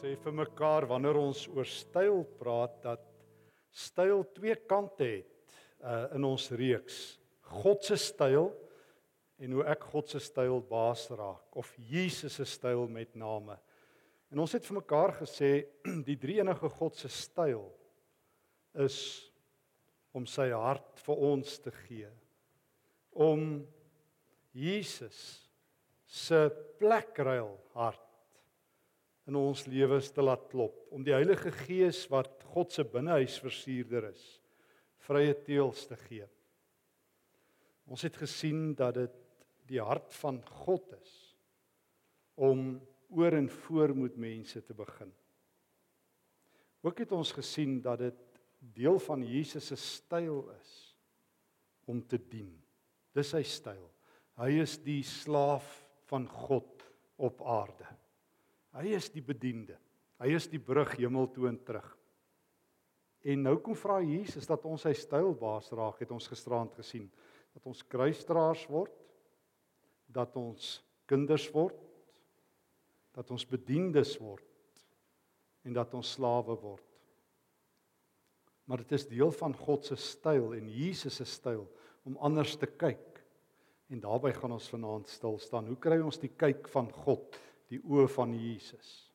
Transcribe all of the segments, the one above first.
sê vir mekaar wanneer ons oor styl praat dat styl twee kante het uh, in ons reeks. God se styl en hoe ek God se styl baas raak of Jesus se styl met name. En ons het vir mekaar gesê die drie enige God se styl is om sy hart vir ons te gee. Om Jesus se plekruil hart in ons lewens te laat klop om die Heilige Gees wat God se binnehuis versierder is vrye teels te gee. Ons het gesien dat dit die hart van God is om oor en voor moet mense te begin. Ook het ons gesien dat dit deel van Jesus se styl is om te dien. Dis sy styl. Hy is die slaaf van God op aarde. Hy is die bediende. Hy is die brug hemel toe en terug. En nou kom vra Jesus dat ons sy stylbaas raak, het ons gisterand gesien, dat ons kruisdraers word, dat ons kinders word, dat ons bediendes word en dat ons slawe word. Maar dit is deel van God se styl en Jesus se styl om anders te kyk. En daarbey gaan ons vanaand stil staan. Hoe kry ons die kyk van God? Die oë van Jesus.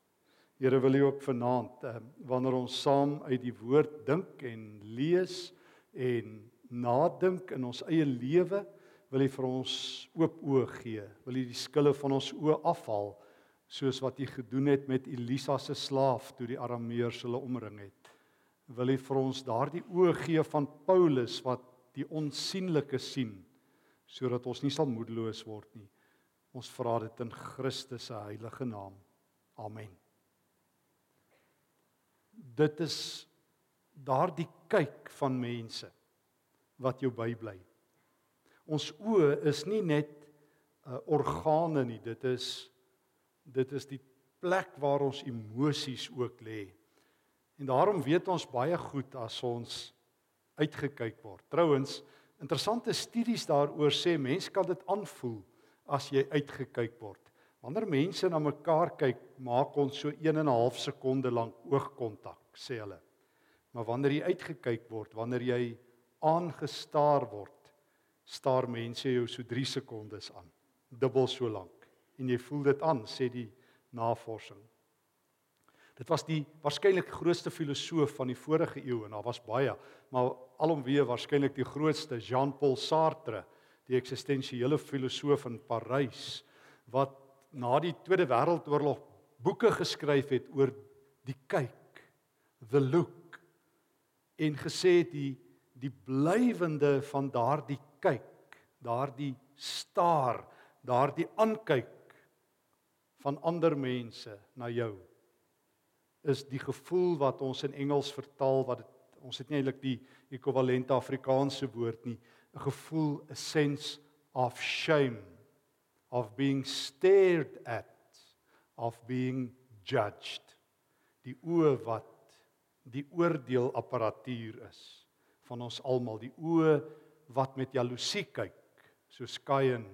Here wil U ook vanaand uh, wanneer ons saam uit die woord dink en lees en nadink in ons eie lewe, wil U vir ons oop oë gee. Wil U die skille van ons oë afhaal soos wat U gedoen het met Elisa se slaaf toe die Arameërs hulle omring het. Wil U vir ons daardie oë gee van Paulus wat die onsigbare sien sodat ons nie sal moedeloos word nie. Ons vra dit in Christus se heilige naam. Amen. Dit is daardie kyk van mense wat jou bybly. Ons oë is nie net 'n uh, organe nie, dit is dit is die plek waar ons emosies ook lê. En daarom weet ons baie goed as ons uitgekyk word. Trouwens, interessante studies daaroor sê mense kan dit aanvoel as jy uitgekyk word. Wanneer mense na mekaar kyk, maak ons so 1 en 'n half sekonde lank oogkontak, sê hulle. Maar wanneer jy uitgekyk word, wanneer jy aangestaar word, staar mense jou so 3 sekondes aan, dubbel so lank. En jy voel dit aan, sê die navorsing. Dit was die waarskynlik grootste filosoof van die vorige eeu en daar was baie, maar alomweë waarskynlik die grootste Jean-Paul Sartre die eksistensiële filosoof in Parys wat na die Tweede Wêreldoorlog boeke geskryf het oor die kyk, the look en gesê het die die blywende van daardie kyk, daardie staar, daardie aankyk van ander mense na jou is die gevoel wat ons in Engels vertaal wat het, ons het nie eintlik die ekwivalente Afrikaanse woord nie 'n gevoel, 'n sense of shame of being stared at, of being judged. Die oë wat die oordeelapparatuur is van ons almal, die oë wat met jaloesie kyk, soos Kain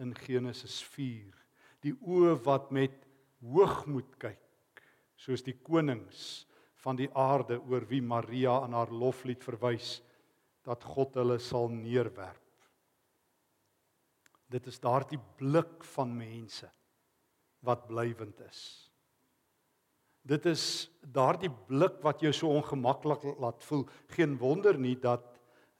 in Genesis 4. Die oë wat met hoogmoed kyk, soos die konings van die aarde oor wie Maria in haar loflied verwys dat God hulle sal neerwerp. Dit is daardie blik van mense wat blywend is. Dit is daardie blik wat jou so ongemaklik laat voel. Geen wonder nie dat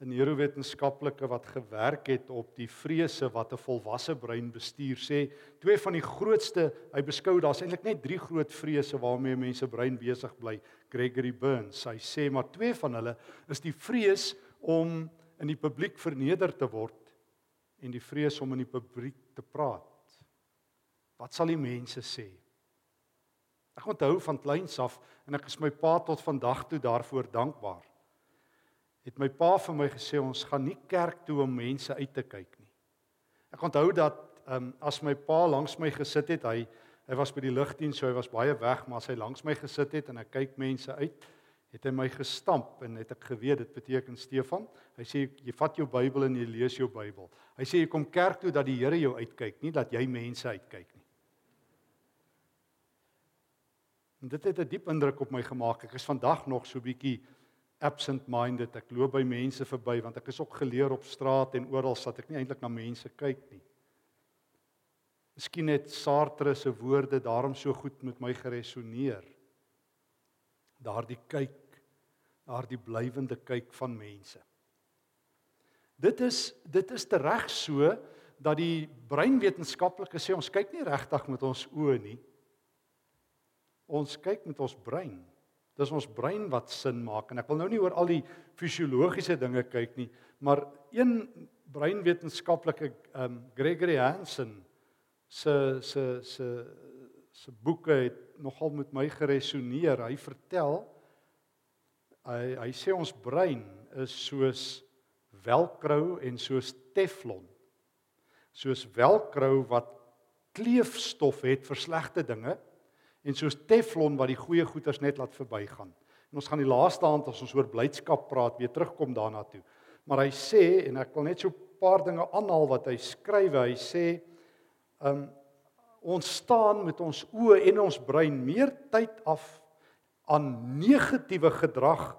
'n neurowetenskaplike wat gewerk het op die vrese wat 'n volwasse brein bestuur sê, twee van die grootste, hy beskou daar's eintlik net drie groot vrese waarmee mense brein besig bly. Gregory Burns, hy sê maar twee van hulle is die vrees om in die publiek verneder te word en die vrees om in die publiek te praat. Wat sal die mense sê? Ek onthou van kleins af en ek is my pa tot vandag toe daarvoor dankbaar. Het my pa vir my gesê ons gaan nie kerk toe om mense uit te kyk nie. Ek onthou dat ehm um, as my pa langs my gesit het, hy hy was by die lugdiens, so hy was baie weg, maar as hy langs my gesit het en ek kyk mense uit, het hy my gestamp en het ek geweet dit beteken Stefan. Hy sê jy vat jou Bybel en jy lees jou Bybel. Hy sê jy kom kerk toe dat die Here jou uitkyk, nie dat jy mense uitkyk nie. En dit het 'n diep indruk op my gemaak. Ek is vandag nog so bietjie absent minded. Ek loop by mense verby want ek is ook geleer op straat en oral dat ek nie eintlik na mense kyk nie. Miskien het Sartre se woorde daarom so goed met my geresoneer. Daardie kyk, daardie blywende kyk van mense. Dit is dit is tereg so dat die breinwetenskaplikes sê ons kyk nie regtig met ons oë nie. Ons kyk met ons brein. Dis ons brein wat sin maak en ek wil nou nie oor al die fisiologiese dinge kyk nie, maar een breinwetenskaplike um Gregory Hansen se se se se boeke het nogal met my geresoneer. Hy vertel hy hy sê ons brein is soos velcro en soos teflon. Soos velcro wat kleefstof het vir slegte dinge en soos teflon wat die goeie goeders net laat verbygaan. En ons gaan die laaste aand as ons oor blydskap praat weer terugkom daarna toe. Maar hy sê en ek wil net so 'n paar dinge aanhaal wat hy skrywe. Hy sê um ons staan met ons oë en ons brein meer tyd af aan negatiewe gedrag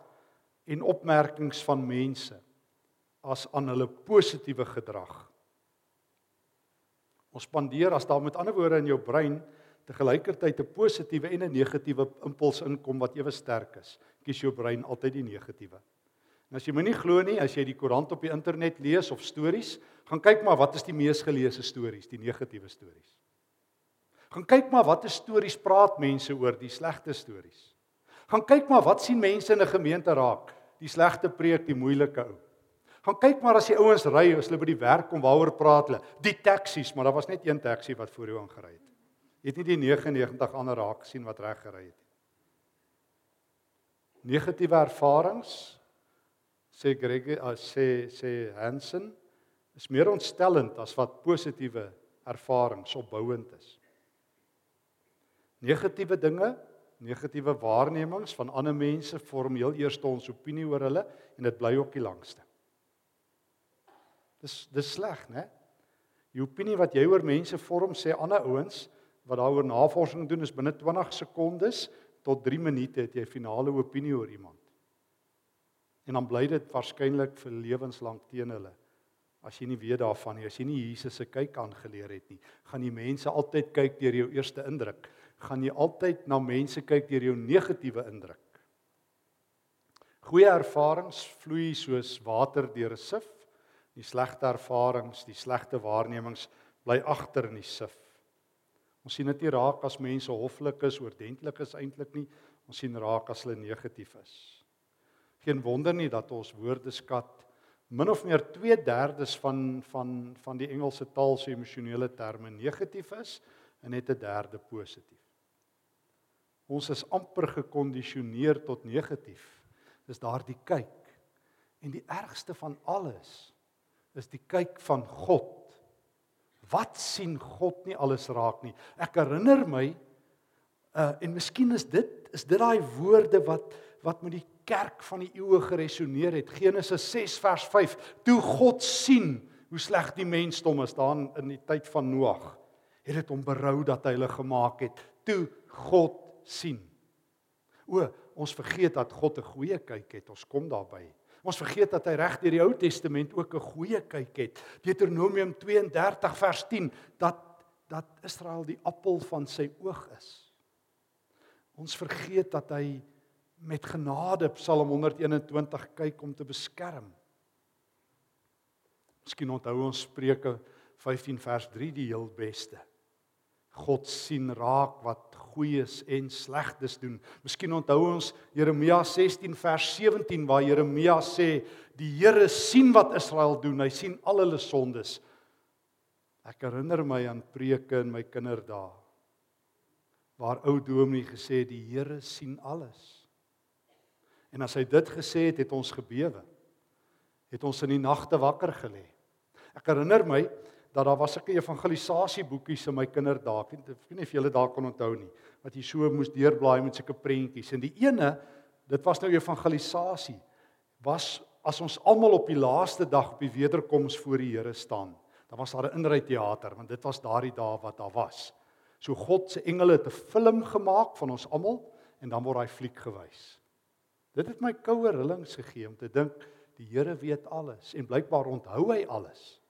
en opmerkings van mense as aan hulle positiewe gedrag. Ons spandeer as daar met ander woorde in jou brein te gelykertyd 'n positiewe en 'n negatiewe impuls inkom wat ewe sterk is. Kies jou brein altyd die negatiewe. En as jy my nie glo nie, as jy die koerant op die internet lees of stories, gaan kyk maar wat is die mees geleesde stories, die negatiewe stories. Gaan kyk maar watter stories praat mense oor, die slegte stories. Gaan kyk maar wat sien mense in 'n gemeente raak, die slegte preek, die moeilike ou. Gaan kyk maar as die ouens ry, as hulle by die werk kom, waaroor praat hulle? Die taksies, maar daar was net een taxi wat voor jou aangery het. Jy het nie die 99 ander raak gesien wat reg gery het nie. Negatiewe ervarings sê Greg uh, sê sê Hansen is meer ontstellend as wat positiewe ervarings opbouend is. Negatiewe dinge, negatiewe waarnemings van ander mense vorm heel eers ons opinie oor hulle en dit bly ook die langste. Dis dis sleg, né? Die opinie wat jy oor mense vorm sê ander ouens wat daaroor navorsing doen is binne 20 sekondes tot 3 minute het jy finale opinie oor iemand. En dan bly dit waarskynlik vir lewenslank teen hulle. As jy nie weet daarvan nie, as jy nie Jesus se kyk aangeleer het nie, gaan die mense altyd kyk deur jou eerste indruk. Gaan jy altyd na mense kyk deur jou negatiewe indruk. Goeie ervarings vloei soos water deur 'n sif. Die slegte ervarings, die slegte waarnemings bly agter in die sif. Ons sien dit nie raak as mense hoflik is, oordentlik is eintlik nie. Ons sien raak as hulle negatief is. Geen wonder nie dat ons woordeskat min of meer 2/3 van van van die Engelse taal se emosionele terme negatief is en net 'n derde positief. Ons is amper gekondisioneer tot negatief. Dis daardie kyk. En die ergste van alles is die kyk van God Wat sien God nie alles raak nie. Ek herinner my uh en miskien is dit is dit daai woorde wat wat met die kerk van die eeue geresoneer het. Genesis 6 vers 5. Toe God sien hoe sleg die mensdom is daan in die tyd van Noag, het dit hom berou dat hy hulle gemaak het. Toe God sien. O, ons vergeet dat God 'n goeie kyk het. Ons kom daarby. Ons vergeet dat hy reg deur die Ou Testament ook 'n goeie kyk het. Deuteronomium 32 vers 10 dat dat Israel die appel van sy oog is. Ons vergeet dat hy met genade Psalm 121 kyk om te beskerm. Miskien onthou ons Spreuke 15 vers 3 die heel beste. God sien raak wat goeies en slegtes doen. Miskien onthou ons Jeremia 16 vers 17 waar Jeremia sê die Here sien wat Israel doen. Hy sien al hulle sondes. Ek herinner my aan preke in my kinderdae waar ou Dominee gesê die Here sien alles. En as hy dit gesê het, het ons gebewe. Het ons in die nagte wakker gelê. Ek herinner my dat daar was sulke evangelisasieboekies in my kinderdae. Ek weet nie of julle daar kan onthou nie, wat jy so moes deurblaai met sulke prentjies. En die ene, dit was nou evangelisasie, was as ons almal op die laaste dag op die wederkoms voor die Here staan. Dan was daar 'n inry teater, want dit was daardie dae wat daar was. So God se engele het 'n film gemaak van ons almal en dan word daai fliek gewys. Dit het my koue rillings gegee om te dink die Here weet alles en blykbaar onthou hy alles.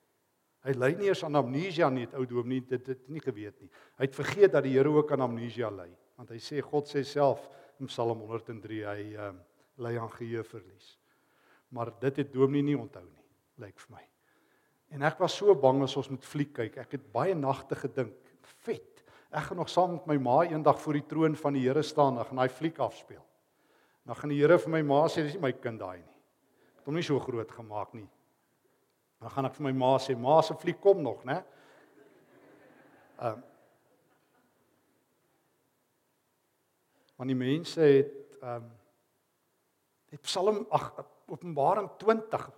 Hy ly nie eens aan amnesia nie, ou doom nie, dit het nie geweet nie. Hy het vergeet dat die Here ook aan amnesia ly, want hy sê God sê self in Psalm 103 hy um, ly aan geheueverlies. Maar dit het dominee nie onthou nie, lyk vir my. En ek was so bang as ons moet fliek kyk. Ek het baie nagte gedink, vet. Ek gaan nog saam met my ma eendag voor die troon van die Here staan en daai fliek afspeel. Dan gaan die Here vir my ma sê dis nie my kind daai nie. Het hom nie so groot gemaak nie. Dan gaan ek vir my ma sê, "Ma se fliek kom nog, né?" Ehm uh, Want die mense het ehm um, het Psalm ag Openbaring 20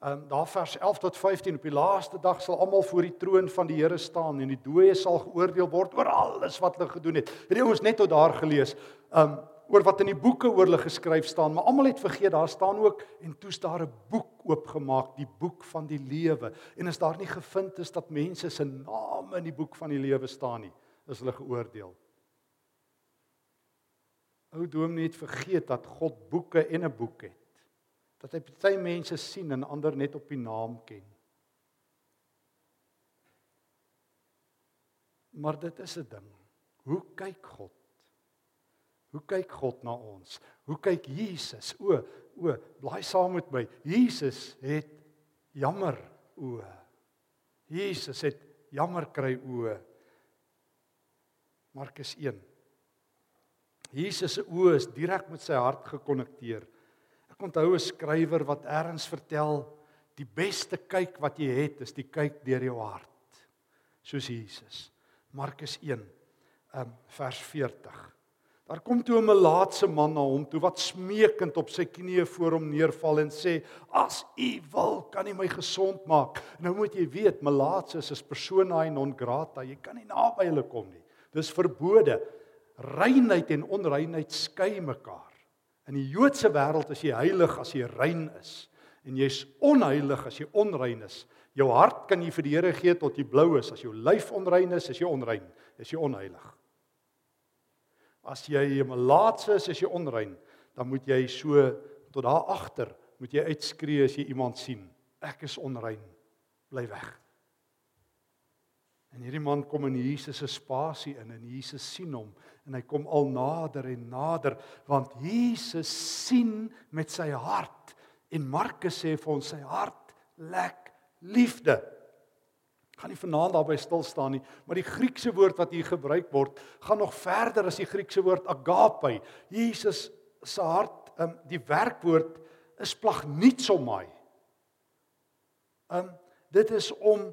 ehm um, daar vers 11 tot 15 op die laaste dag sal almal voor die troon van die Here staan en die dooies sal geoordeel word oor alles wat hulle gedoen het. Het jy ons net tot daar gelees? Ehm um, oor wat in die boeke oor hulle geskryf staan, maar almal het vergeet daar staan ook en toe's daar 'n boek oopgemaak, die boek van die lewe. En as daar nie gevind is dat mense se name in die boek van die lewe staan nie, is hulle geoordeel. Ou dominee het vergeet dat God boeke en 'n boek het. Dat hy party mense sien en ander net op die naam ken. Maar dit is 'n ding. Hoe kyk God? Hoe kyk God na ons? Hoe kyk Jesus? O, o, bly saam met my. Jesus het jammer o. Jesus het jammer kry o. Markus 1 Jesus se oë is direk met sy hart gekonnekteer. Ek onthou 'n skrywer wat eers vertel die beste kyk wat jy het is die kyk deur jou hart. Soos Jesus. Markus 1 um, vers 40. Daar kom toe 'n melaatse man na hom toe wat smeekend op sy knieë voor hom neerval en sê: "As u wil, kan u my gesond maak." Nou moet jy weet, melaatse is persona non grata. Jy kan nie naby hulle kom nie. Dis verbode reinheid en onreinheid skei mekaar. In die Joodse wêreld is jy heilig as jy rein is en jy's onheilig as jy onrein is. Jou hart kan jy vir die Here gee tot jy blou is. As jou lyf onrein is, is jy onrein, is jy onheilig. As jy 'n melaatse is, is jy onrein, dan moet jy so tot daar agter, moet jy uitskree as jy iemand sien. Ek is onrein. Bly weg. En hierdie man kom in Jesus se spasie in en Jesus sien hom en hy kom al nader en nader want Jesus sien met sy hart en Markus sê vir ons sy hart lek liefde. Gaan nie vanaand daarby stil staan nie, maar die Griekse woord wat hier gebruik word, gaan nog verder as die Griekse woord agape. Jesus se hart, um, die werkwoord is plagnitsomai. Um dit is om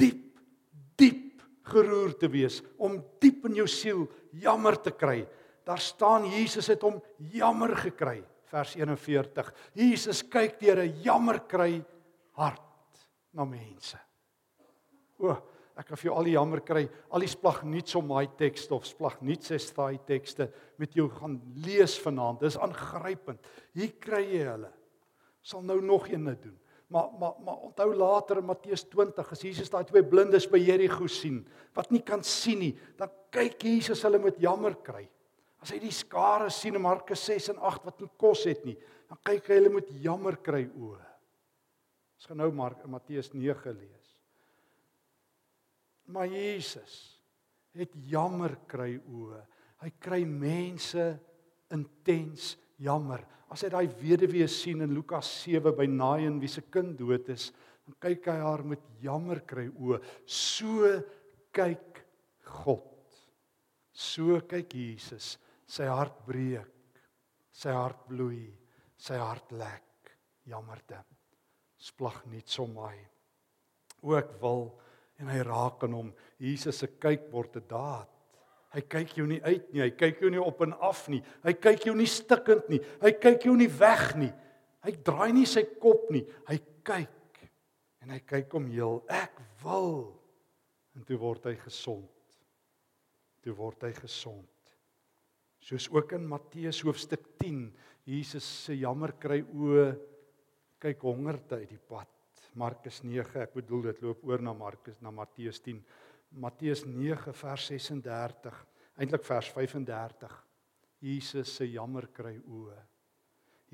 diep diep geroer te wees, om diep in jou siel jammer te kry. Daar staan Jesus het hom jammer gekry, vers 41. Jesus kyk deur 'n jammer kry hart na mense. O, ek kan vir jou al die jammer kry, al die splag niets om my teks of splag niets is daai tekste met jou gaan lees vanaand. Dis aangrypend. Hier kry jy hulle. Sal nou nog een doen. Maar maar maar onthou later in Matteus 20 as Jesus daai twee blindes by Jerigo sien wat nie kan sien nie, dan kyk Jesus hulle met jammer kry. As hy die skare sien in Markus 6 en 8 wat nie kos het nie, dan kyk hy hulle met jammer kry o. Ons gaan nou maar Matteus 9 lees. Maar Jesus het jammer kry o. Hy kry mense intens jammer. As hy daai weduwee sien in Lukas 7 by Nain wie se kind dood is, dan kyk hy haar met jammer kry o. So kyk God. So kyk Jesus. Sy hart breek. Sy hart bloei. Sy hart lek. Jammerte. Splag net so my. Ook wil en hy raak aan hom. Jesus se kyk word 'n daad. Hy kyk jou nie uit nie. Hy kyk jou nie op en af nie. Hy kyk jou nie stikkend nie. Hy kyk jou nie weg nie. Hy draai nie sy kop nie. Hy kyk en hy kyk om heel. Ek wil en toe word hy gesond. Toe word hy gesond. Soos ook in Matteus hoofstuk 10, Jesus se jammer kry o kyk hongerte uit die pad. Markus 9, ek bedoel dit loop oor na Markus na Matteus 10. Matteus 9 vers 36, eintlik vers 35. Jesus se jammer kry oë.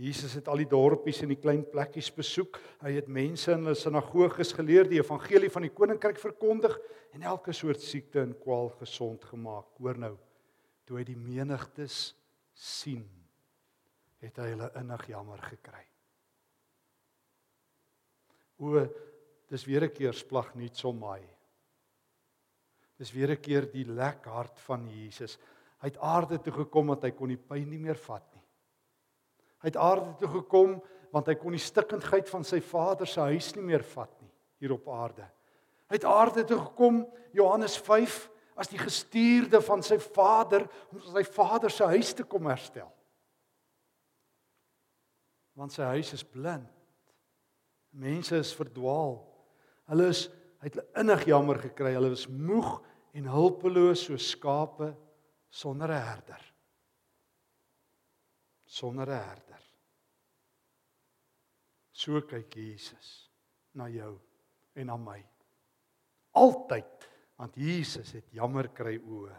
Jesus het al die dorpies en die klein plekkies besoek. Hy het mense in hulle sinagoges geleer, die evangelie van die koninkryk verkondig en elke soort siekte en kwaal gesond gemaak. Hoor nou, toe hy die menigtes sien, het hy hulle innig jammer gekry. O, dis weer 'n keer splag nie so my. Dis weer 'n keer die lek hart van Jesus. Hy het aarde toe gekom dat hy kon die pyn nie meer vat nie. Hy het aarde toe gekom want hy kon die stikkindheid van sy vader se huis nie meer vat nie hier op aarde. Hy het aarde toe gekom Johannes 5 as die gestuurde van sy vader om sy vader se huis te kom herstel. Want sy huis is blind. Mense is verdwaal. Hulle is het innig jammer gekry. Hulle was moeg en hulpeloos so skape sonder 'n herder. Sonder 'n herder. So kyk Jesus na jou en na my. Altyd, want Jesus het jammer kry oë.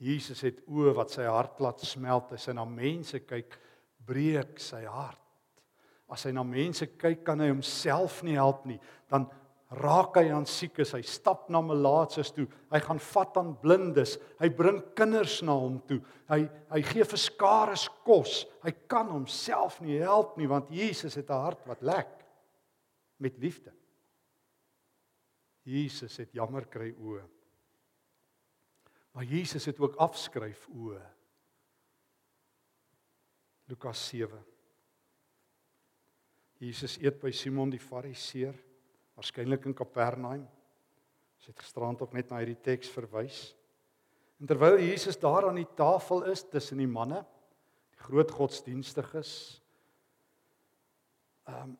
Jesus het oë wat sy hart laat smelt as hy na mense kyk, breek sy hart. As hy na mense kyk, kan hy homself nie help nie. Dan raak hy aan siekes, hy stap na melaatses toe, hy gaan vat aan blindes, hy bring kinders na hom toe. Hy hy gee vir skares kos. Hy kan homself nie help nie want Jesus het 'n hart wat lek met liefde. Jesus het jammer kry oë. Maar Jesus het ook afskryf oë. Lukas 7. Jesus eet by Simon die Fariseer waarskynlik in Kapernaum. Ons het gisterand ook net na hierdie teks verwys. En terwyl Jesus daar aan die tafel is tussen die manne, die groot godsdienstiges, ehm um,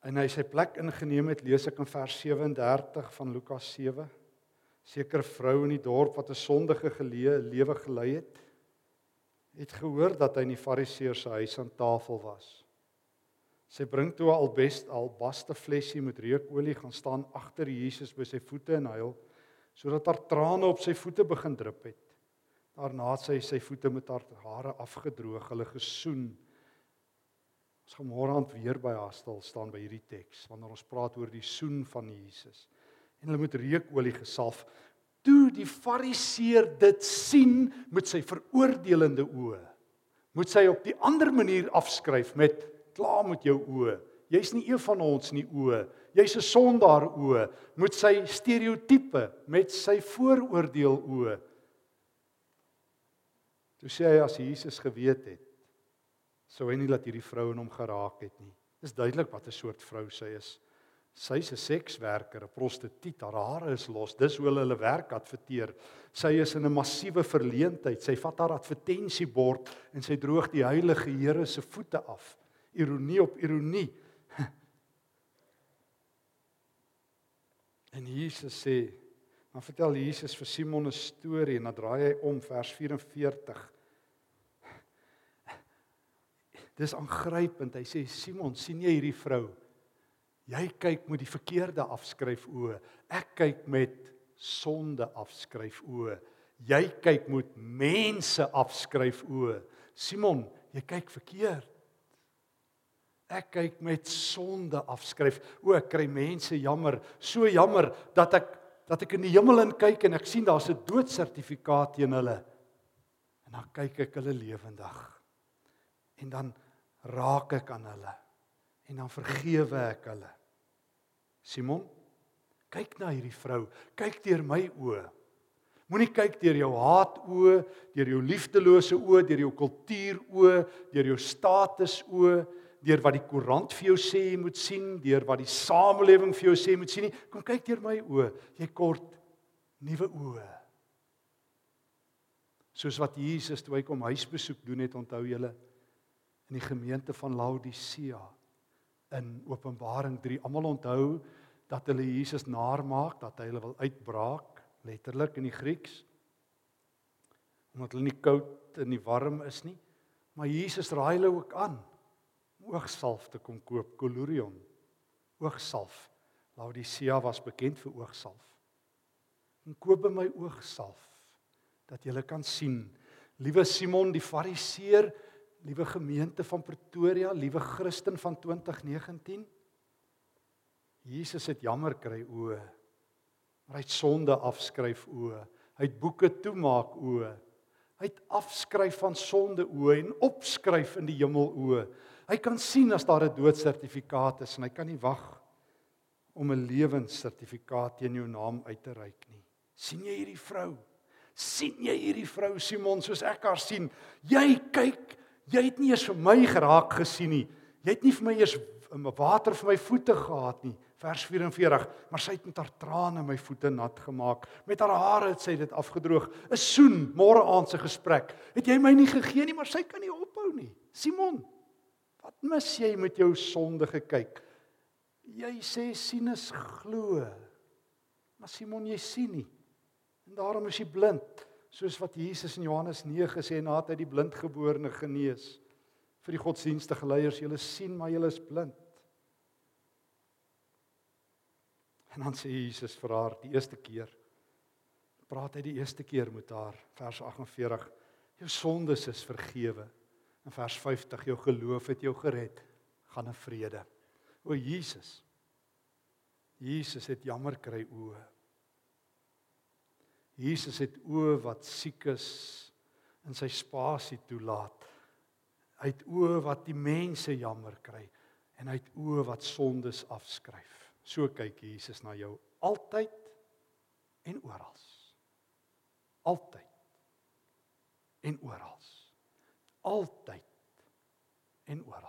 en hy sy plek ingeneem het, lees ek in vers 37 van Lukas 7. Sekere vrou in die dorp wat 'n sondige geleë lewe gelei het, het gehoor dat hy in die Fariseer se huis aan tafel was. Sy bring toe 'n albest albaste flesie met reukolie gaan staan agter Jesus by sy voete en huil sodat haar trane op sy voete begin drup het. Daarna het sy sy voete met haar hare afgedroog, hulle gesoen. Ons gaan môre aand weer by haar stil staan by hierdie teks wanneer ons praat oor die soen van Jesus. En hulle moet reukolie gesalf. Toe die fariseer dit sien met sy veroordelende oë, moet sy op die ander manier afskryf met klaar met jou oë. Jy's nie een van ons nie oë. Jy's 'n sondaar oë met sy stereotipe, met sy vooroordeel oë. Toe sê hy as Jesus geweet het, sou hy nie laat hierdie vrou in hom geraak het nie. Dis duidelik wat 'n soort vrou sy is. Sy's 'n sekswerker, 'n prostituut, haar hare is los. Dis hoe hulle hulle werk adverteer. Sy is in 'n massiewe verleentheid. Sy vat haar advertensiebord en sy droog die heilige Here se voete af ironie op ironie. En Jesus sê, dan vertel Jesus vir Simon 'n storie en dan draai hy om vers 44. Dis aangrypend. Hy sê Simon, sien jy hierdie vrou? Jy kyk met die verkeerde afskryf oë. Ek kyk met sonde afskryf oë. Jy kyk met mense afskryf oë. Simon, jy kyk verkeerd. Ek kyk met sonde afskryf. O, ek kry mense jammer, so jammer dat ek dat ek in die hemel in kyk en ek sien daar's 'n doodsertifikaat teen hulle. En dan kyk ek hulle lewendig. En dan raak ek aan hulle. En dan vergewe ek hulle. Simon, kyk na hierdie vrou. Kyk deur my oë. Moenie kyk deur jou haat oë, deur jou liefdelose oë, deur jou kultuur oë, deur jou status oë deur wat die koerant vir jou sê jy moet sien, deur wat die samelewing vir jou sê jy moet sien nie. Kom kyk deur my oë. Jy kort nuwe oë. Soos wat Jesus toe hy kom huisbesoek doen het, onthou julle in die gemeente van Laodicea in Openbaring 3. Almal onthou dat hulle Jesus naarmaak, dat hy hulle wil uitbraak, letterlik in die Grieks. Omdat hulle nie koud en nie warm is nie. Maar Jesus raai hulle ook aan oogsalf te kom koop, colurion. Oogsalf. Laodicea was bekend vir oogsalf. En koop by my oogsalf dat jy kan sien. Liewe Simon die Fariseer, liewe gemeente van Pretoria, liewe Christen van 2019. Jesus het jammer kry o. Maar hy het sonde afskryf o. Hy het boeke toemaak o. Hy het afskryf van sonde o en opskryf in die hemel o. Hy kan sien as daar 'n doodsertifikaat is en hy kan nie wag om 'n lewenssertifikaat teen jou naam uit te reik nie. sien jy hierdie vrou? sien jy hierdie vrou Simon soos ek haar sien? Jy kyk, jy het nie eens vir my geraak gesien nie. Jy het nie vir my eers water vir my voete gehad nie. Vers 44, maar sy het met haar trane my voete nat gemaak. Met haar hare het sy dit afgedroog. 'n Soen, môre aand se gesprek. Het jy my nie gegee nie, maar sy kan nie ophou nie. Simon, mis jy met jou sondige kyk? Jy sê sien is glo. Maar Simon, jy sien nie. En daarom is jy blind, soos wat Jesus in Johannes 9 gesê het nadat hy die blindgeborene genees. Vir die godsdienstige leiers, julle sien maar julle is blind. En dan sê Jesus vir haar die eerste keer praat hy die eerste keer met haar vers 48 jou sondes is vergewe. In vers 50 jou geloof het jou gered. Gaan in vrede. O Jesus. Jesus het jammer kry o. Jesus het oë wat siek is in sy spasie toelaat. Hy het oë wat die mense jammer kry en hy het oë wat sondes afskryf. So kyk Jesus na jou altyd en oral. Altyd en oral. Altyd en oral.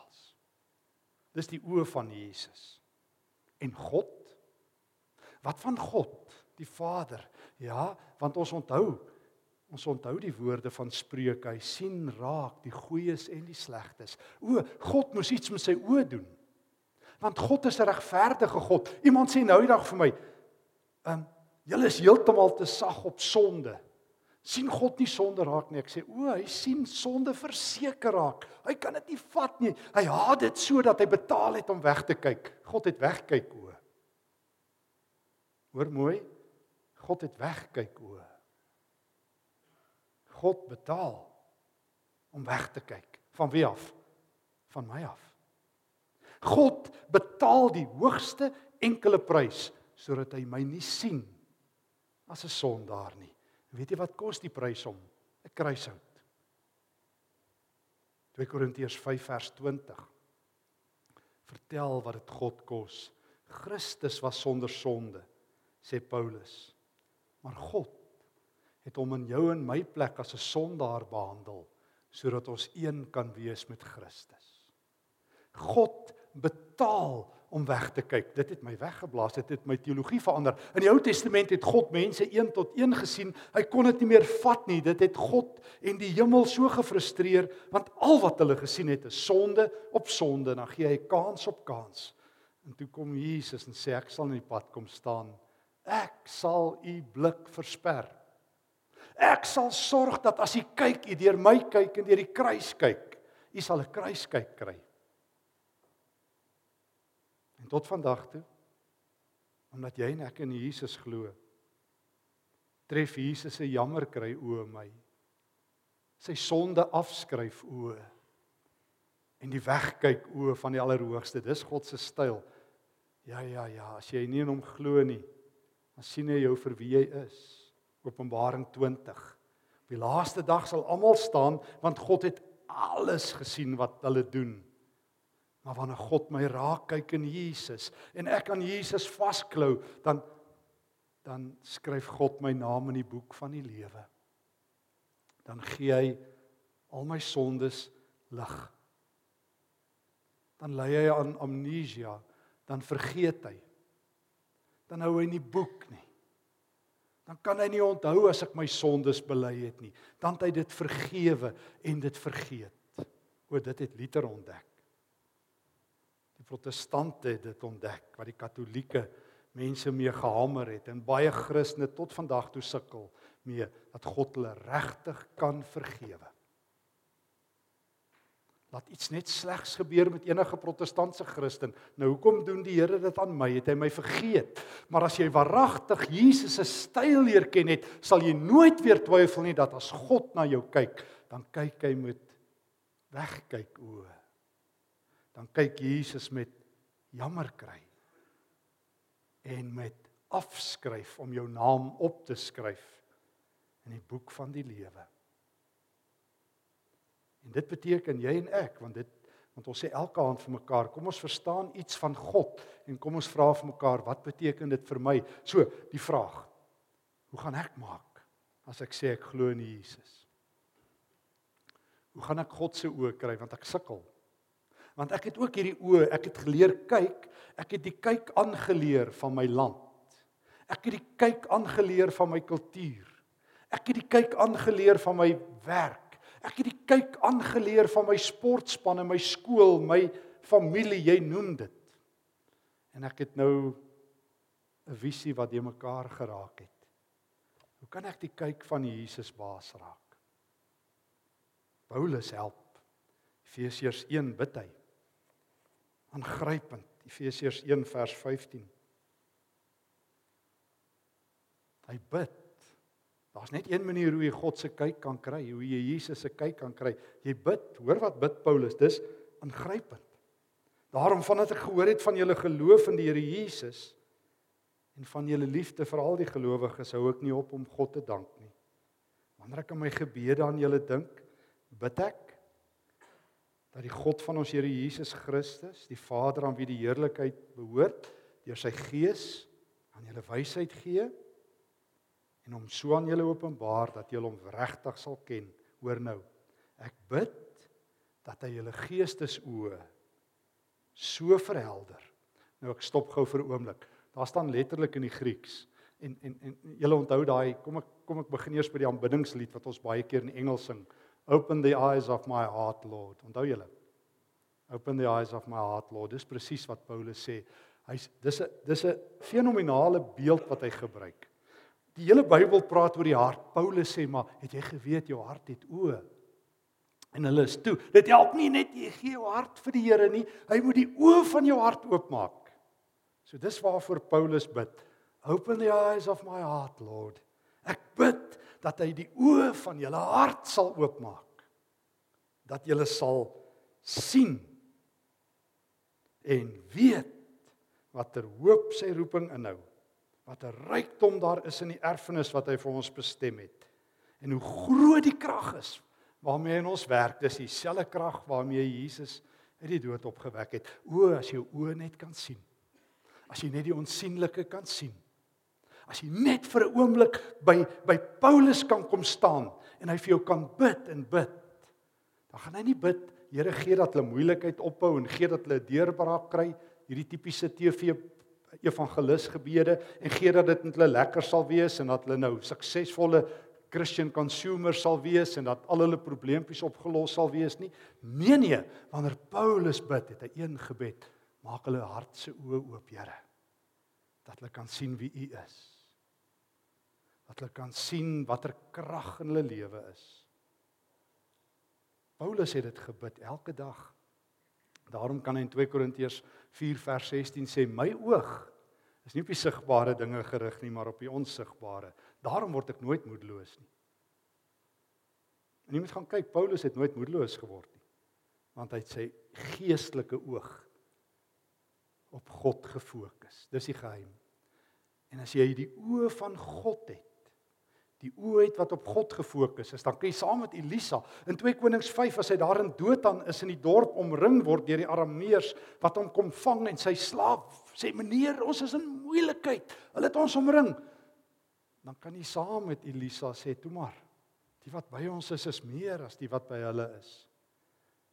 Dis die oë van Jesus. En God? Wat van God? die Vader. Ja, want ons onthou ons onthou die woorde van Spreuke. Hy sien raak die goeies en die slegtes. O, God moes iets met sy oë doen. Want God is 'n regverdige God. Iemand sê nou die dag vir my, "Ehm, um, julle is heeltemal te sag op sonde." Sien God nie sonde raak nie. Ek sê o, hy sien sonde verseker raak. Hy kan dit nie vat nie. Hy haat dit sodat hy betaal het om weg te kyk. God het wegkyk o. Hoor mooi. God het wegkyk o. God betaal om weg te kyk. Van wie af? Van my af. God betaal die hoogste enkele prys sodat hy my nie sien as 'n sondaar nie. Weet jy wat kos die prys om 'n kruishout? 2 Korintiërs 5 vers 20. Vertel wat dit God kos. Christus was sonder sonde, sê Paulus. Maar God het hom in jou en my plek as 'n sondaar behandel sodat ons een kan wees met Christus. God betaal om weg te kyk. Dit het my weggeblaas, dit het my teologie verander. In die Ou Testament het God mense een tot een gesien. Hy kon dit nie meer vat nie. Dit het God en die hemel so gefrustreer want al wat hulle gesien het is sonde op sonde. Dan gee hy kans op kans. En toe kom Jesus en sê ek sal in die pad kom staan Ek sal u blik versper. Ek sal sorg dat as u kyk, u deur my kyk en deur die kruis kyk, u sal 'n kruiskyk kry. En tot vandag toe, omdat jy en ek in Jesus glo, tref Jesus se jammer kry o my. Sy sonde afskryf o en die wegkyk o van die allerhoogste. Dis God se styl. Ja ja ja, as jy nie in hom glo nie, dan sien hy jou vir wie jy is. Openbaring 20. Op die laaste dag sal almal staan want God het alles gesien wat hulle doen. Maar wanneer God my raak kyk in Jesus en ek aan Jesus vasklou, dan dan skryf God my naam in die boek van die lewe. Dan gee hy al my sondes lig. Dan lei hy aan amnesia, dan vergeet hy dan hou hy nie boek nie. Dan kan hy nie onthou as ek my sondes bely het nie. Dan het hy dit vergewe en dit vergeet. O, dit het Luther ontdek. Protestante het dit ontdek wat die katolieke mense mee gehamer het en baie Christene tot vandag toe sukkel mee dat God hulle regtig kan vergewe. Laat iets net slegs gebeur met enige protestantse Christen. Nou hoekom doen die Here dit aan my? Het hy my vergeet? Maar as jy waaragtig Jesus se styl leer ken het, sal jy nooit weer twyfel nie dat as God na jou kyk, dan kyk hy met wegkyk oë. Dan kyk Jesus met jammer kry en met afskryf om jou naam op te skryf in die boek van die lewe. En dit beteken jy en ek want dit want ons sê elke aand vir mekaar kom ons verstaan iets van God en kom ons vra vir mekaar wat beteken dit vir my? So, die vraag. Hoe gaan ek maak as ek sê ek glo in Jesus? Hoe gaan ek God se oë kry want ek sukkel? Want ek het ook hierdie oë, ek het geleer kyk, ek het die kyk aangeleer van my land. Ek het die kyk aangeleer van my kultuur. Ek het die kyk aangeleer van my werk. Ek het die kyk aangeleer van my sportspan en my skool, my familie, jy noem dit. En ek het nou 'n visie wat jy mekaar geraak het. Hoe kan ek die kyk van Jesus baas raak? Paulus help. Efesiërs 1 bid hy. Aangrypend. Efesiërs 1 vers 15. Hy bid Daar's net een manier hoe jy God se kyk kan kry, hoe jy Jesus se kyk kan kry. Jy bid, hoor wat bid Paulus, dis aangrypend. Daarom vandat ek gehoor het van julle geloof in die Here Jesus en van julle liefde vir al die gelowiges, hou ek nie op om God te dank nie. Wanneer ek aan my gebede aan julle dink, bid ek dat die God van ons Here Jesus Christus, die Vader aan wie die heerlikheid behoort, deur sy Gees aan julle wysheid gee en hom so aan julle openbaar dat julle hom regtig sal ken. Hoor nou. Ek bid dat hy julle geestesoë so verhelder. Nou ek stop gou vir 'n oomblik. Daar staan letterlik in die Grieks en en en julle onthou daai kom ek kom ek begin eers by die aanbiddingslied wat ons baie keer in Engels sing. Open the eyes of my heart Lord. Onthou julle? Open the eyes of my heart Lord. Dis presies wat Paulus sê. Hy's dis 'n dis 'n fenominale beeld wat hy gebruik. Die hele Bybel praat oor die hart. Paulus sê maar, het jy geweet jou hart het oë? En hulle is toe. Dit help nie net jy gee jou hart vir die Here nie. Hy moet die oë van jou hart oopmaak. So dis waarvoor Paulus bid. Open the eyes of my heart, Lord. Ek bid dat hy die oë van julle hart sal oopmaak. Dat julle sal sien en weet watter hoop sy roeping inhou wat 'n rykdom daar is in die erfenis wat hy vir ons bestem het. En hoe groot die krag is waarmee in ons werk, dis dieselfde krag waarmee Jesus uit die dood opgewek het. O, as jou oë net kan sien. As jy net die onsigbare kan sien. As jy net vir 'n oomblik by by Paulus kan kom staan en hy vir jou kan bid en bid. Dan gaan hy nie bid, Here gee dat hulle moeilikheid ophou en gee dat hulle 'n deurbraak kry, hierdie tipiese TV evangelis gebede en gee dat dit met hulle lekker sal wees en dat hulle nou suksesvolle Christian consumers sal wees en dat al hulle probleempies opgelos sal wees nie. Nee nee, wanneer Paulus bid, het hy een gebed: Maak hulle hart se oë oop, Here. Dat hulle kan sien wie U is. Dat hulle kan sien watter krag in hulle lewe is. Paulus het dit gebid elke dag. Daarom kan hy in 2 Korintiërs 4 vers 16 sê my oog is nie op die sigbare dinge gerig nie, maar op die onsigbare. Daarom word ek nooit moedeloos nie. En jy moet gaan kyk, Paulus het nooit moedeloos geword nie. Want hy het sy geestelike oog op God gefokus. Dis die geheim. En as jy die oë van God het, die oë het wat op God gefokus is, dan kan jy saam met Elisa in 2 Konings 5 as hy daar in Dothan is in die dorp omring word deur die Arameërs wat hom kom vang en sy slaaf sê meneer ons is in moeilikheid. Hulle het ons omring. Dan kan jy saam met Elisa sê toe maar die wat by ons is is meer as die wat by hulle is.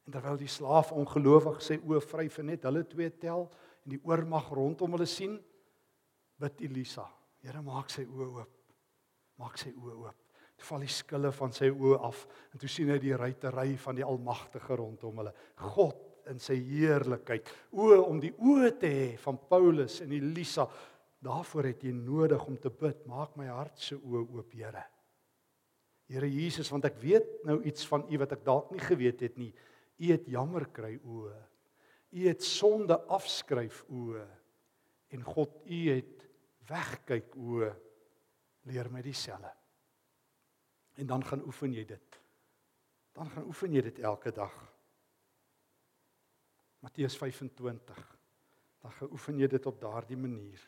En terwyl die slaaf ongelowig sê oë vryf en net hulle twee tel en die oormag rondom hulle sien bid Elisa. Here maak sy oë oop maak sy oë oop. Toe val die skille van sy oë af en toe sien hy die ruitery van die Almagtige rondom hulle. God in sy heerlikheid. O om die oë te hê van Paulus en Elisa. Daarvoor het jy nodig om te bid. Maak my hart se oë oop, Here. Here Jesus, want ek weet nou iets van U wat ek dalk nie geweet het nie. U het jammer kry oë. U het sonde afskryf oë. En God, U het wegkyk oë leer my dieselfde. En dan gaan oefen jy dit. dan gaan oefen jy dit elke dag. Matteus 25. Dan gaan oefen jy dit op daardie manier.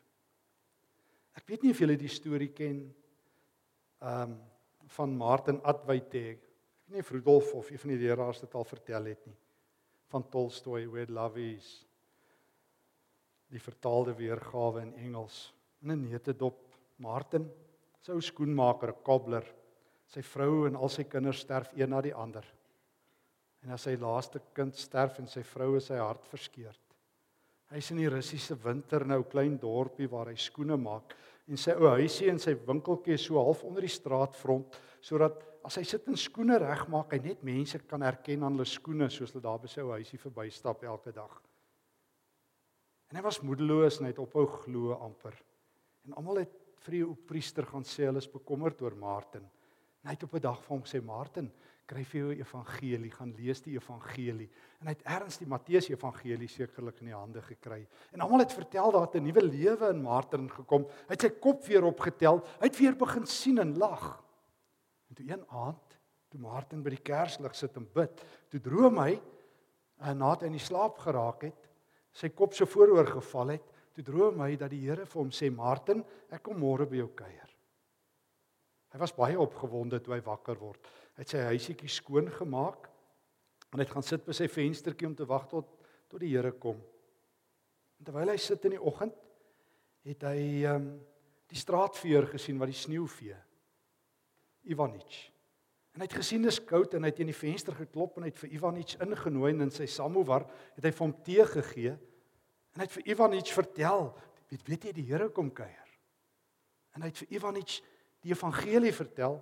Ek weet nie of julle die storie ken ehm um, van Martin Adwaite. Ek weet nie of Rudolf of een van die leraars dit al vertel het nie. Van Tolstoy Where Love Is. Die vertaalde weergawe in Engels. In 'n neutedop Martin, sy ou skoenmaker, 'n cobbler. Sy vrou en al sy kinders sterf een na die ander. En as sy laaste kind sterf en sy vrou is sy hart verskeurd. Hy's in die Russiese winter nou klein dorpie waar hy skoene maak en sy ou huisie en sy winkeltjie so half onder die straatfront sodat as hy sit en skoene regmaak, hy net mense kan herken aan hulle skoene soos hulle daar by sy ou huisie verbystap elke dag. En hy was moedeloos en hy het ophou glo amper. En almal het vir die priester gaan sê hulle is bekommerd oor Martin. En hy het op 'n dag vir hom gesê Martin, kry vir jou evangelie, gaan lees die evangelie. En hy het erns die Matteus evangelie sekerlik in die hande gekry. En almal het vertel dat 'n nuwe lewe in Martin gekom. Hy het sy kop weer opgetel. Hy het weer begin sien en lag. En toe een aand, toe Martin by die kerslig sit en bid, toe droom hy en nadat hy in die slaap geraak het, sy kop so vooroor geval het, toe droom hy dat die Here vir hom sê Martin, ek kom môre by jou kuier. Hy was baie opgewonde toe hy wakker word. Hy het sy huisietjie skoon gemaak en hy het gaan sit by sy venstertjie om te wag tot tot die Here kom. En terwyl hy sit in die oggend, het hy ehm um, die straatveer gesien wat die sneeu vee. Ivanich. En hy het gesien dis koud en hy het in die venster geklop en hy het vir Ivanich ingenooi en in sy samovar het hy vir hom tee gegee. En hy het vir Ivanich vertel, weet weet jy die Here kom kuier. En hy het vir Ivanich die evangelie vertel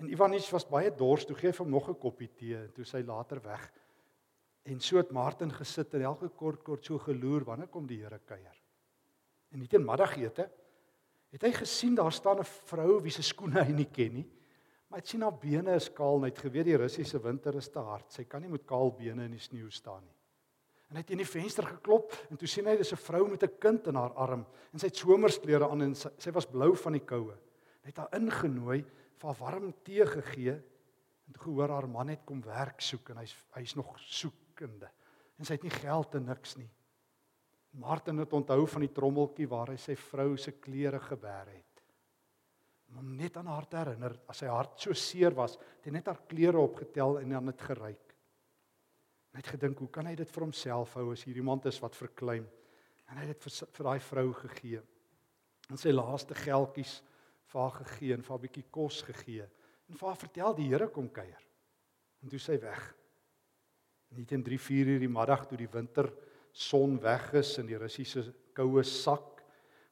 en Ivanich was baie dors, toe gee hy hom nog 'n koppie tee en toe sy later weg. En so het Martin gesit en elke kort kort so geloer wanneer kom die Here kuier. En nie teen middagete het hy gesien daar staan 'n vrou wie se skoene hy nie ken nie. Maar hy het sien haar bene is kaal en hy het geweet die Russiese winter is te hard. Sy kan nie met kaal bene in die sneeu staan nie. En hy het in die venster geklop en toe sien hy dis 'n vrou met 'n kind in haar arm en sy het somersklere aan en sy, sy was blou van die koue het haar ingenooi, vir haar warm tee gegee en toe gehoor haar man het kom werk soek en hy's hy's nog soekende. En sy het nie geld en niks nie. Martin het onthou van die trommeltjie waar hy sy vrou se klere gewer het. Om net aan haar te herinner as sy hart so seer was, het hy net haar klere opgetel en dan het geryk. Hy het gedink, hoe kan hy dit vir homself hou as hier iemand is wat verklein? En hy het dit vir, vir daai vrou gegee. En sy laaste geldjies vir haar gegee en vir haar bietjie kos gegee en vir haar vertel die Here kom kuier. En toe sy weg. Net in 3, 4 uur die middag toe die winter son weg is en die Russiese koue sak,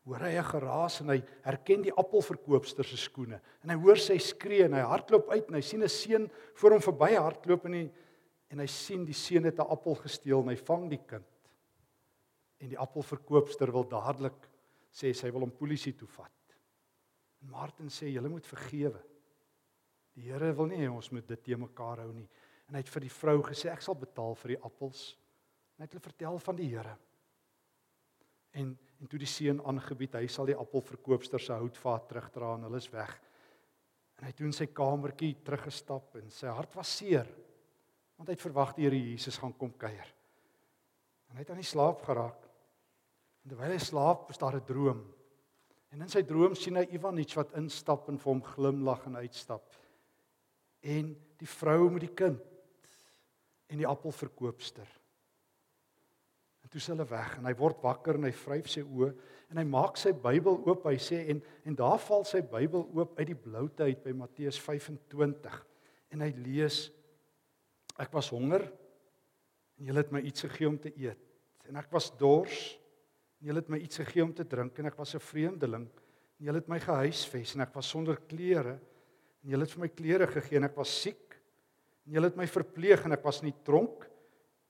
hoor hy 'n geraas en hy herken die appelverkoopster se skoene en hy hoor sy skree en hy hardloop uit en hy sien 'n seun voor hom verby hardloop en hy en hy sien die seun het 'n appel gesteel en hy vang die kind. En die appelverkoopster wil dadelik sê sy wil hom polisie toe vat. En Martin sê julle moet vergewe. Die Here wil nie hê ons moet dit te mekaar hou nie. En hy het vir die vrou gesê ek sal betaal vir die appels. En hy het hulle vertel van die Here. En en toe die seun aangebied, hy sal die appelverkoopster se houtvaat terugdra en hulle is weg. En hy het toe in sy kamertjie teruggestap en sy hart was seer. Want hy het verwag die Here Jesus gaan kom kuier. En hy het aan die slaap geraak. En terwyl hy slaap, is daar 'n droom. En in sy droom sien hy Ivanich wat instap en vir hom glimlag en uitstap. En die vrou met die kind en die appelverkoopster. En toe is hulle weg en hy word wakker en hy vryf sy oë en hy maak sy Bybel oop. Hy sê en en daar val sy Bybel oop uit die bloute uit by Matteus 25. En hy lees Ek was honger en julle het my iets gegee om te eet. En ek was dors en julle het my iets gegee om te drink en ek was 'n vreemdeling. En julle het my gehuisves en ek was sonder klere. En julle het vir my klere gegee en ek was siek. En julle het my verpleeg en ek was nie tronk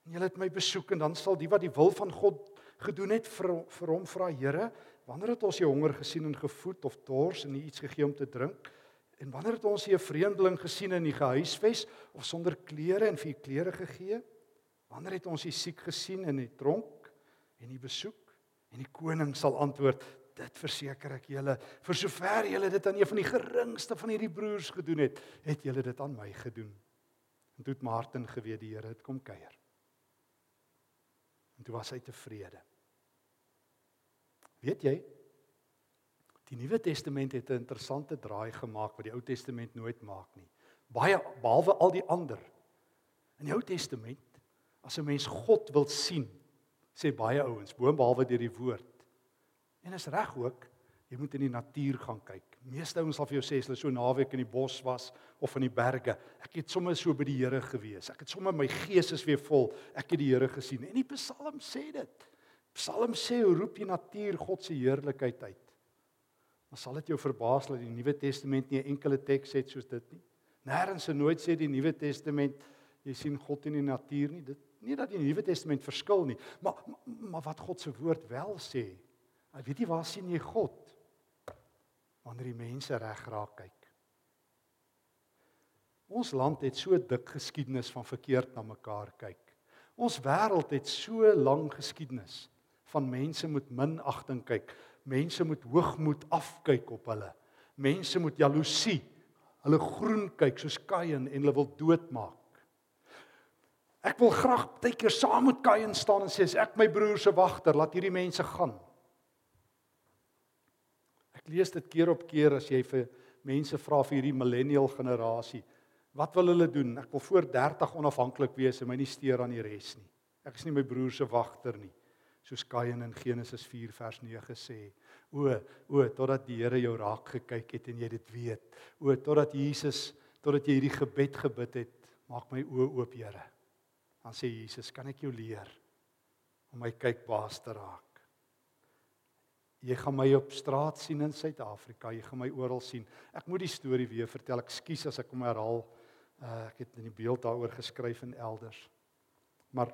en julle het my besoek en dan sal die wat die wil van God gedoen het vir vir hom vra Here wanneer het ons jou honger gesien en gevoed of dors en nie iets gegee om te drink en wanneer het ons hier 'n vreemdeling gesien in die gehuisves of sonder klere en vir klere gegee wanneer het ons hier siek gesien en nie tronk en nie besoek En die koning sal antwoord: "Dit verseker ek julle, vir sover julle dit aan een van die geringste van hierdie broers gedoen het, het julle dit aan my gedoen." En toe het Martin geweet die Here het kom kuier. En toe was hy tevrede. Weet jy? Die Nuwe Testament het 'n interessante draai gemaak wat die Ou Testament nooit maak nie. Baie behalwe al die ander. In die Ou Testament, as 'n mens God wil sien, sê baie ouens, boonbehalwe deur die woord. En is reg ook, jy moet in die natuur gaan kyk. Meeste ouens sal vir jou sê as hulle so naweek in die bos was of in die berge, ek het sommer so by die Here gewees. Ek het sommer my gees is weer vol. Ek het die Here gesien. En die Psalm sê dit. Psalm sê roep die natuur God se heerlikheid uit. Maar sal dit jou verbaas dat die Nuwe Testament nie 'n enkele teks het soos dit nie? Nêrens en nooit sê die Nuwe Testament jy sien God in die natuur nie. Dit nie dat die Nuwe Testament verskil nie, maar maar wat God se woord wel sê. Jy weet jy waar sien jy God? Wanneer die mense reg raak kyk. Ons land het so dik geskiedenis van verkeerd na mekaar kyk. Ons wêreld het so lank geskiedenis van mense met minagting kyk. Mense met hoogmoed afkyk op hulle. Mense met jaloesie. Hulle groen kyk soos Kain en hulle wil doodmaak. Ek wil graag baie keer saam met Kain staan en sê ek my broer se wagter, laat hierdie mense gaan. Ek lees dit keer op keer as jy vir mense vra vir hierdie millennial generasie, wat wil hulle doen? Ek wil voor 30 onafhanklik wees en my nie steur aan die res nie. Ek is nie my broer se wagter nie soos Kain in Genesis 4 vers 9 sê. O, o, totdat die Here jou raak gekyk het en jy dit weet. O, totdat Jesus, totdat jy hierdie gebed gebid het, maak my oë oop, Here. Dan sê Jesus, kan ek jou leer om my kykbaas te raak? Jy gaan my op straat sien in Suid-Afrika, jy gaan my oral sien. Ek moet die storie weer vertel. Ekskuus as ek hom herhaal. Uh, ek het in die beeld daaroor geskryf en elders. Maar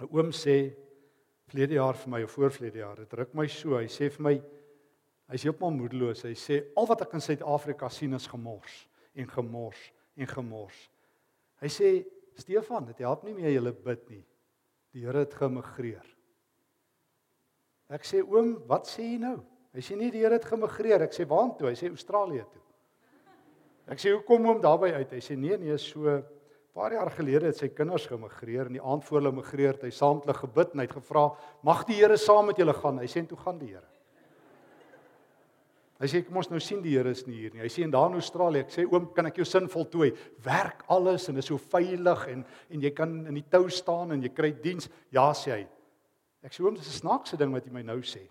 'n oom sê vlede jaar vir my of voorvlede jaar. Dit ruk my so. Hy sê vir my hy's heeltemal moedeloos. Hy sê al wat ek in Suid-Afrika sien is gemors en gemors en gemors. Hy sê Stefan, dit help nie meer jy bid nie. Die Here het gemigreer. Ek sê oom, wat sê jy nou? Hy sê nie die Here het gemigreer. Ek sê waartoe? Hy sê Australië toe. Ek sê hoekom oom daarby uit? Hy sê nee nee, so paar jaar gelede het sy kinders gemigreer en die aand voor hulle migreer het hy saamtlik gebid en hy het gevra mag die Here saam met julle gaan? Hy sê toe gaan die Here. Hy sê kom ons nou sien die Here is nie hier nie. Hy sê en daar in Australië ek sê oom kan ek jou sin voltooi? Werk alles en is so veilig en en jy kan in die tou staan en jy kry diens. Ja sê hy. Ek sê oom dis 'n snaakse ding wat jy my nou sê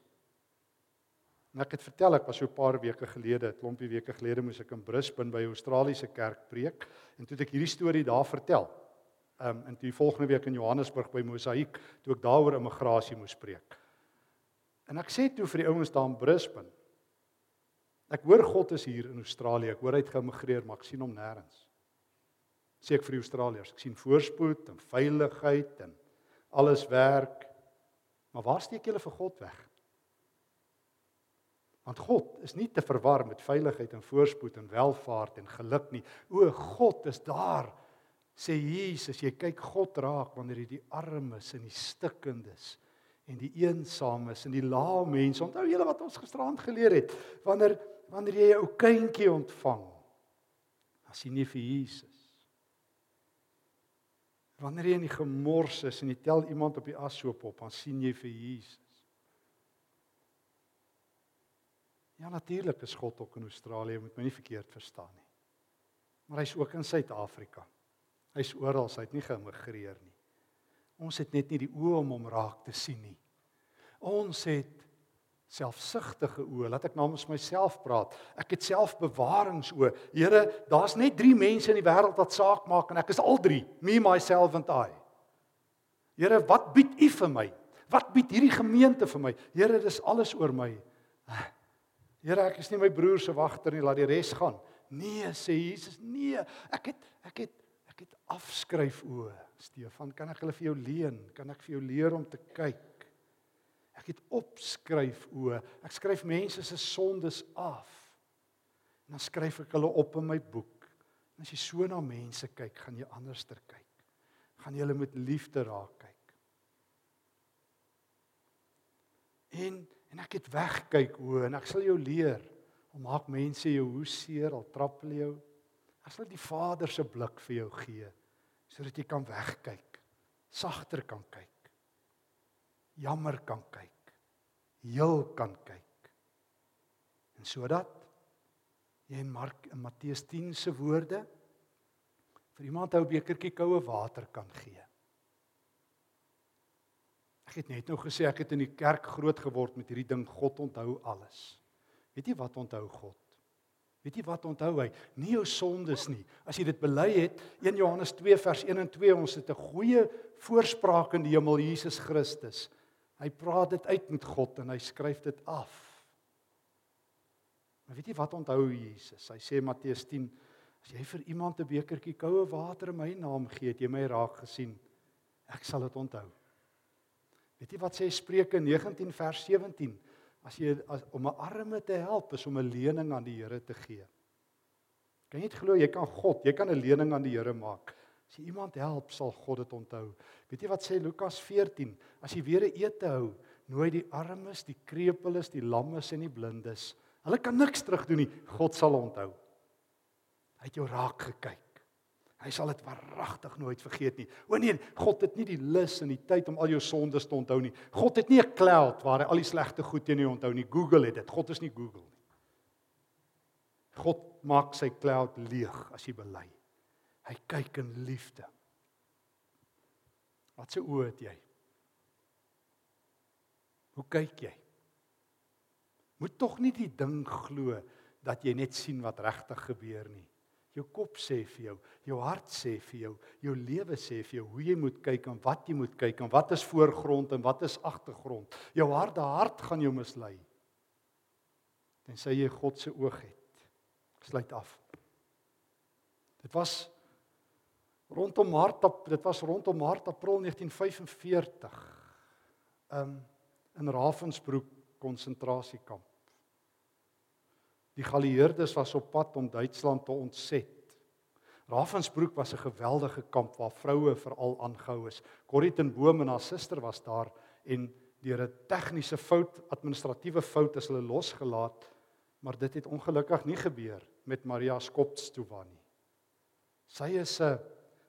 En ek het vertel ek was so 'n paar weke gelede, 'n klompie weke gelede moes ek in Brisbane by 'n Australiese kerk preek en toe ek hierdie storie daar vertel. Ehm um, en toe die volgende week in Johannesburg by Mosaïek toe ek daaroor immigrasie moes preek. En ek sê toe vir die ouens daar in Brisbane Ek hoor God is hier in Australië. Ek hoor hy het geëmigreer, maar ek sien hom nêrens. Sê ek vir die Australiërs, ek sien voorspoed en veiligheid en alles werk. Maar waar steek julle vir God weg? Want God is nie te verwar met veiligheid en voorspoed en welvaart en geluk nie. O God is daar. Sê Jesus, jy kyk God raak wanneer jy die armes en die stikkendes en die eensames en die laa mense. Onthou julle wat ons gisterand geleer het, wanneer wanneer jy 'n ou kindjie ontvang, sien jy vir Jesus. Wanneer jy in die gemors is en jy tel iemand op die ashoop op, dan sien jy vir Jesus. Ja natuurlik is God ook in Australië, moet my nie verkeerd verstaan nie. Maar hy's ook in Suid-Afrika. Hy's oral, hy het nie geëmigreer nie. Ons het net nie die oë om hom raak te sien nie. Ons het selfsugtige oë. Laat ek namens myself praat. Ek het selfbewaringsoë. Here, daar's net 3 mense in die wêreld wat saak maak en ek is al 3, me myself and I. Here, wat bied U vir my? Wat bied hierdie gemeente vir my? Here, dis alles oor my. Here, ek is nie my broer se wagter nie, laat die res gaan. Nee, sê Jesus, nee. Ek het ek het ek het afskryf o, Stefan, kan ek hulle vir jou leen? Kan ek vir jou leer om te kyk? Ek het opskryf o. Ek skryf mense se sondes af. En dan skryf ek hulle op in my boek. En as jy so na mense kyk, gaan jy anderster kyk. Gaan jy hulle met liefde raak kyk. En En ek het wegkyk o en ek sal jou leer om maak mense jou hoe seer al trap hulle jou. Ek sal die Vader se blik vir jou gee sodat jy kan wegkyk, sagter kan kyk. Jammer kan kyk. Heel kan kyk. En sodat jy in Mark in Matteus 10 se woorde vir iemand 'n bekertjie koue water kan gee. Ek het net nou gesê ek het in die kerk groot geword met hierdie ding God onthou alles. Weet jy wat onthou God? Weet jy wat onthou hy? Nie jou sondes nie. As jy dit bely het, 1 Johannes 2 vers 1 en 2, ons het 'n goeie voorspraak in die hemel Jesus Christus. Hy praat dit uit met God en hy skryf dit af. Maar weet jy wat onthou Jesus? Hy sê Matteus 10, as jy vir iemand 'n bekertjie koue water in my naam gee, het jy my raak gesien. Ek sal dit onthou. Weet jy wat sê Spreuke 19 vers 17? As jy as, om 'n arme te help is om 'n lening aan die Here te gee. Kan jy dit glo? Jy kan God, jy kan 'n lening aan die Here maak. As jy iemand help, sal God dit onthou. Weet jy wat sê Lukas 14? As jy weer 'n ete hou, nooi die armes, die krepeles, die lammes en die blindes. Hulle kan niks terug doen nie. God sal onthou. Hy het jou raak gekyk. Hy sal dit waaragtig nooit vergeet nie. O nee, God het nie die lus en die tyd om al jou sondes te onthou nie. God het nie 'n cloud waar hy al die slegte goed teen jou onthou nie. Google het dit. God is nie Google nie. God maak sy cloud leeg as jy bely. Hy kyk in liefde. Wat se oë het jy? Hoe kyk jy? Moet tog nie die ding glo dat jy net sien wat regtig gebeur nie. Jou kop sê vir jou, jou hart sê vir jou, jou lewe sê vir jou hoe jy moet kyk en wat jy moet kyk en wat is voorgrond en wat is agtergrond. Jou harde hart gaan jou mislei. Tensy jy God se oog het. Sluit af. Dit was rondom Maart, dit was rondom Maart April 1945. Um in Ravensbrück konsentrasiekamp. Die geallieerdes was op pad om Duitsland te ontset. Ravensbrück was 'n geweldige kamp waar vroue veral aangehou is. Corrie ten Boom en haar suster was daar en deur 'n tegniese fout, administratiewe fout is hulle losgelaat, maar dit het ongelukkig nie gebeur met Maria Skopstova nie. Sy is 'n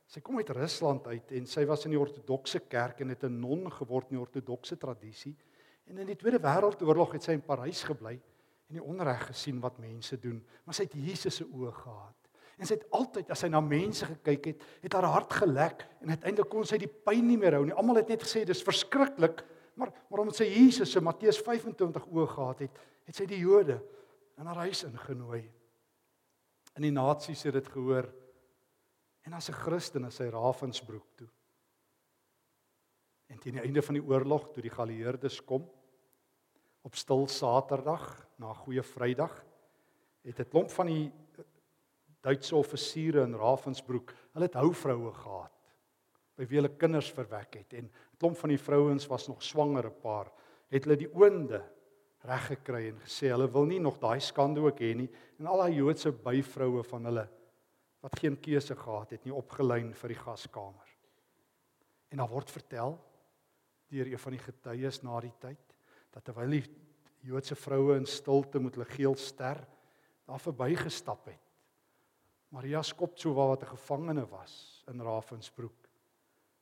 sy kom uit Rusland uit en sy was in die ortodokse kerk en het 'n non geword in die ortodokse tradisie. En in die Tweede Wêreldoorlog het sy in Parys gebly en die onreg gesien wat mense doen, maar sy het Jesus se oë gehad. En sy het altyd as sy na mense gekyk het, het haar hart gelek en uiteindelik kon sy die pyn nie meer hou nie. Almal het net gesê dis verskriklik, maar maar omdat sy Jesus se Matteus 25 oë gehad het, het sy die Jode in haar huis ingenooi. In die nasies het dit gehoor. En as 'n Christen is sy Ravensbroek toe. En teen die einde van die oorlog, toe die geallieerdes kom, op stil Saterdag na Goeie Vrydag het 'n klomp van die eh, Duitse offisiere in Ravensbrück, hulle het houvroue gehad by wie hulle kinders verwek het en 'n klomp van die vrouens was nog swanger 'n paar het hulle die oonde reg gekry en gesê hulle wil nie nog daai skande ook hê nie en al daai Joodse byvroue van hulle wat geen keuse gehad het nie opgelyn vir die gaskamer. En daar word vertel deur een van die getuies na die tyd dat terwyl die Joodse vroue in stilte met hulle geel ster daar verbygestap het. Maria Skoptsova wat 'n gevangene was in Ravensbrück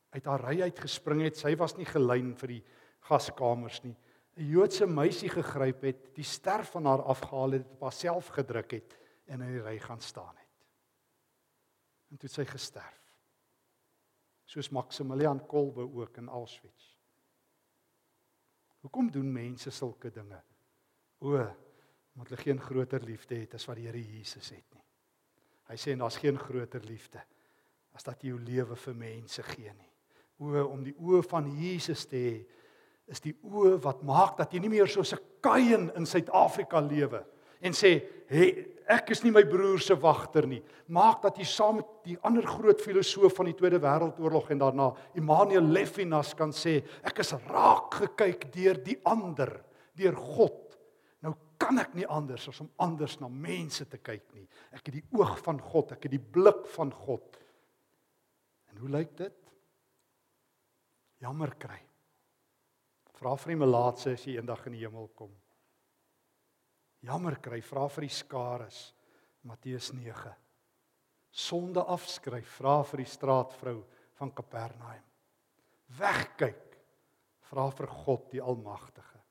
uit haar ry uit gespring het. Sy was nie gelyn vir die gaskamers nie. 'n Joodse meisie gegryp het, die ster van haar afgehaal het, op haarself gedruk het en in die ry gaan staan het. En toe het sy gesterf. Soos Maximilian Kolbe ook in Auschwitz. Hoekom doen mense sulke dinge? O, omdat hulle geen groter liefde het as wat die Here Jesus het nie. Hy sê en daar's geen groter liefde as dat jy jou lewe vir mense gee nie. O, om die oë van Jesus te hê is die oë wat maak dat jy nie meer soos 'n kaien in Suid-Afrika lewe en sê, "Hey, ek is nie my broer se wagter nie." Maak dat jy saam met die ander groot filosoof van die Tweede Wêreldoorlog en daarna Immanuel Levinas kan sê, "Ek is raak gekyk deur die ander, deur God." Nou kan ek nie anders as om anders na mense te kyk nie. Ek het die oog van God, ek het die blik van God. En hoe lyk dit? Jammer kry. Vra vir die melaatse as jy eendag in die hemel kom jammer kry, vra vir die skares Matteus 9. sonde afskryf, vra vir die straatvrou van Kapernaum. Wegkyk, vra vir God die Almagtige.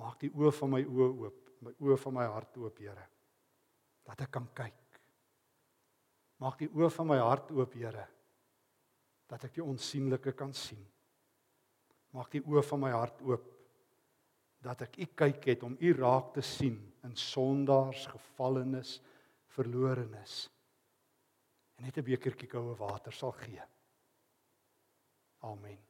Maak die oë van my oë oop, my oë van my hart oop, Here. Dat ek kan kyk. Maak die oë van my hart oop, Here. Dat ek die onsigbare kan sien. Maak die oë van my hart oop dat ek u kyk het om u raak te sien in sondaars, gevallenes, verlorenes. En net 'n bekertjie koue water sal gee. Amen.